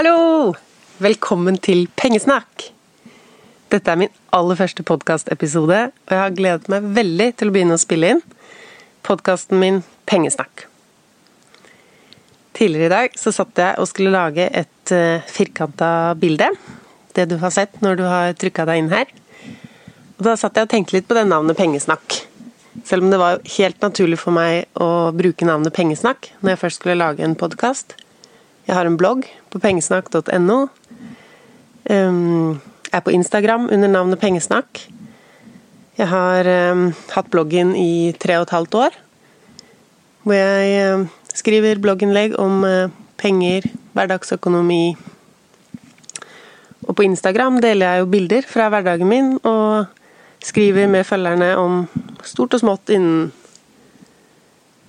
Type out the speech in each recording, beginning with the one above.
Hallo! Velkommen til Pengesnakk. Dette er min aller første podkastepisode, og jeg har gledet meg veldig til å begynne å spille inn podkasten min Pengesnakk. Tidligere i dag så satt jeg og skulle lage et eh, firkanta bilde. Det du har sett når du har trykka deg inn her. Og da satt jeg og tenkte litt på det navnet Pengesnakk. Selv om det var helt naturlig for meg å bruke navnet Pengesnakk når jeg først skulle lage en podkast. Jeg har en blogg på pengesnakk.no. Um, er på Instagram under navnet Pengesnakk. Jeg har um, hatt bloggen i tre og et halvt år. Hvor jeg um, skriver blogginnlegg om uh, penger, hverdagsøkonomi. Og på Instagram deler jeg jo bilder fra hverdagen min, og skriver med følgerne om stort og smått innen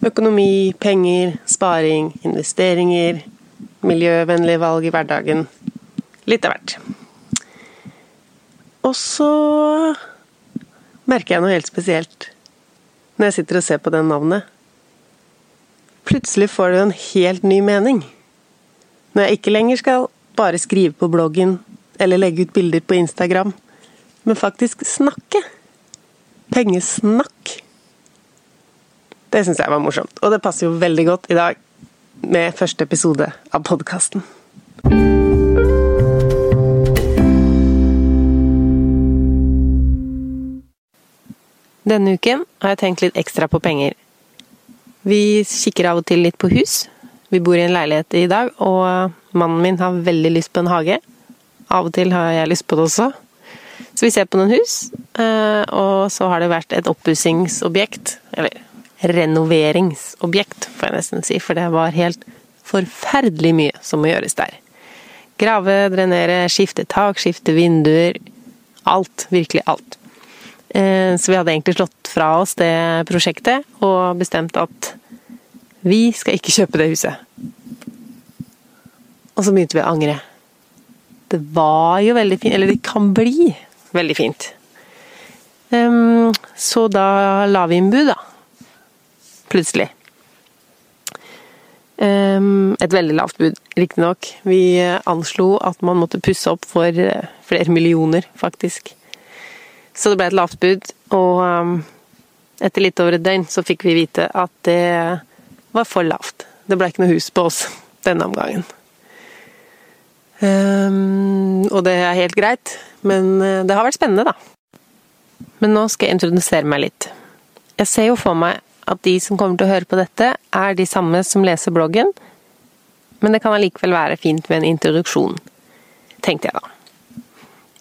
økonomi, penger, sparing, investeringer, miljøvennlige valg i hverdagen. Litt av hvert. Og så merker jeg noe helt spesielt når jeg sitter og ser på det navnet. Plutselig får det en helt ny mening. Når jeg ikke lenger skal bare skrive på bloggen eller legge ut bilder på Instagram, men faktisk snakke. Pengesnakk. Det syns jeg var morsomt, og det passer jo veldig godt i dag med første episode av podkasten. Denne uken har jeg tenkt litt ekstra på penger. Vi kikker av og til litt på hus. Vi bor i en leilighet i dag, og mannen min har veldig lyst på en hage. Av og til har jeg lyst på det også. Så vi ser på noen hus, eh, og så har det vært et oppussingsobjekt, eller renoveringsobjekt, får jeg nesten si, for det var helt forferdelig mye som må gjøres der. Grave, drenere, skifte tak, skifte vinduer. Alt. Virkelig alt. Eh, så vi hadde egentlig slått fra oss det prosjektet og bestemt at vi skal ikke kjøpe det huset. Og så begynte vi å angre. Det var jo veldig fint, eller det kan bli veldig fint. Så da la vi inn bud, da plutselig. Et veldig lavt bud, riktignok. Vi anslo at man måtte pusse opp for eh, flere millioner, faktisk. Så det ble et lavt bud, og etter litt over et døgn så fikk vi vite at det var for lavt. Det ble ikke noe hus på oss denne omgangen. og det er helt greit, men eh, det har vært spennende, da. Men nå skal jeg introdusere meg litt. Jeg ser jo for meg at de som kommer til å høre på dette, er de samme som leser bloggen, men det kan allikevel være fint med en introduksjon, tenkte jeg da.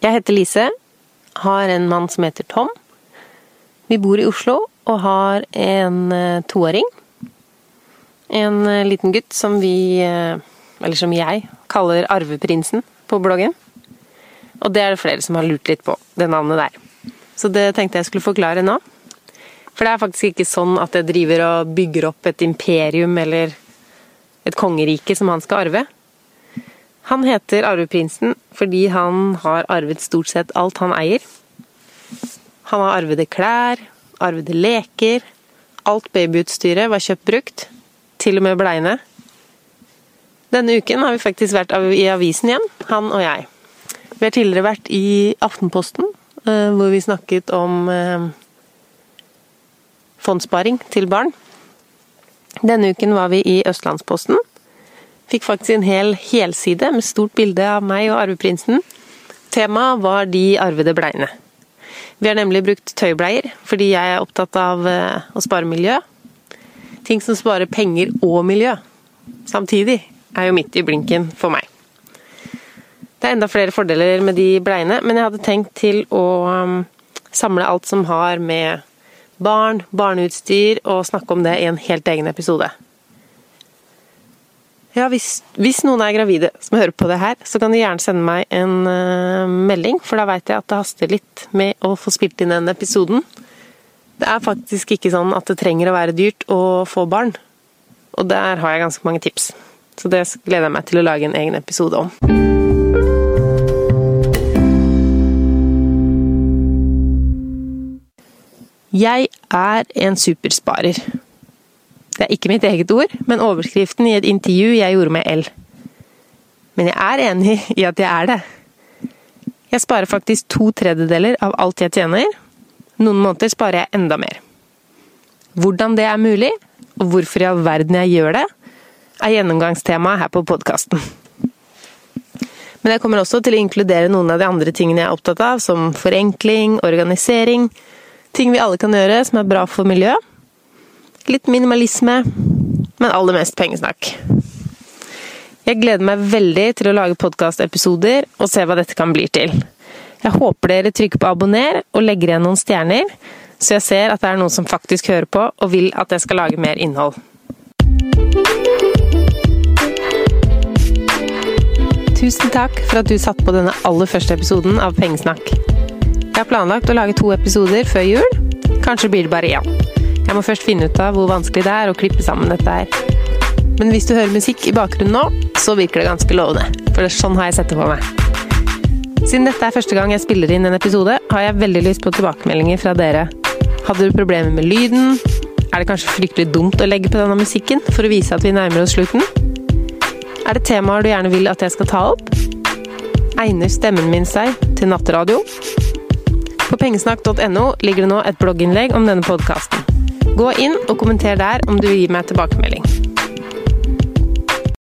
Jeg heter Lise, har en mann som heter Tom. Vi bor i Oslo og har en eh, toåring. En eh, liten gutt som vi, eh, eller som jeg, kaller Arveprinsen på bloggen. Og det er det flere som har lurt litt på, det navnet der. Så det tenkte jeg skulle forklare nå. For det er faktisk ikke sånn at jeg driver og bygger opp et imperium eller et kongerike som han skal arve. Han heter arveprinsen fordi han har arvet stort sett alt han eier. Han har arvede klær, arvede leker. Alt babyutstyret var kjøpt brukt. Til og med bleiene. Denne uken har vi faktisk vært i avisen igjen, han og jeg. Vi har tidligere vært i Aftenposten, eh, hvor vi snakket om eh, fondssparing til barn. Denne uken var vi i Østlandsposten. Fikk faktisk en hel helside med stort bilde av meg og arveprinsen. Temaet var de arvede bleiene. Vi har nemlig brukt tøybleier, fordi jeg er opptatt av eh, å spare miljø. Ting som sparer penger og miljø samtidig, er jo midt i blinken for meg. Det er enda flere fordeler med de bleiene, men jeg hadde tenkt til å um, samle alt som har med barn, barneutstyr, og snakke om det i en helt egen episode. Ja, hvis, hvis, noen er gravide som hører på det her, så kan de gjerne sende meg en uh, melding, for da veit jeg at det haster litt med å få spilt inn den episoden. Det er faktisk ikke sånn at det trenger å være dyrt å få barn, og der har jeg ganske mange tips. Så det gleder jeg meg til å lage en egen episode om. Jeg er en supersparer. Det er ikke mitt eget ord, men overskriften i et intervju jeg gjorde med L. Men jeg er enig i at jeg er det. Jeg sparer faktisk to tredjedeler av alt jeg tjener. Noen måneder sparer jeg enda mer. Hvordan det er mulig, og hvorfor i all verden jeg gjør det, er gjennomgangstemaet her på podkasten. Men jeg kommer også til å inkludere noen av de andre tingene jeg er opptatt av, som forenkling, organisering, ting vi alle kan gjøre som er bra for miljøet. Litt minimalisme, men aller mest pengesnakk. Jeg gleder meg veldig til å lage podkastepisoder og se hva dette kan bli til. Jeg håper dere trykker på abonner og legger igjen noen stjerner, så jeg ser at det er noen som faktisk hører på og vil at jeg skal lage mer innhold. Tusen takk for at du satte på denne aller første episoden av Pengesnakk. Jeg har planlagt å lage to episoder før jul. Kanskje blir det bare én. Jeg må først finne ut av hvor vanskelig det er å klippe sammen dette her. Men hvis du hører musikk i bakgrunnen nå, så virker det ganske lovende. For sånn har jeg sett det for meg. Siden dette er første gang jeg spiller inn en episode, har jeg veldig lyst på tilbakemeldinger fra dere. Hadde du problemer med lyden? Er det kanskje fryktelig dumt å legge på denne musikken for å vise at vi nærmer oss slutten? Er det temaer du gjerne vil at jeg skal ta opp? Egner stemmen min seg til nattradio? Pengesnakk.no ligger det nå et blogginnlegg om denne podkasten. Gå inn og kommenter der om du vil gi meg tilbakemelding.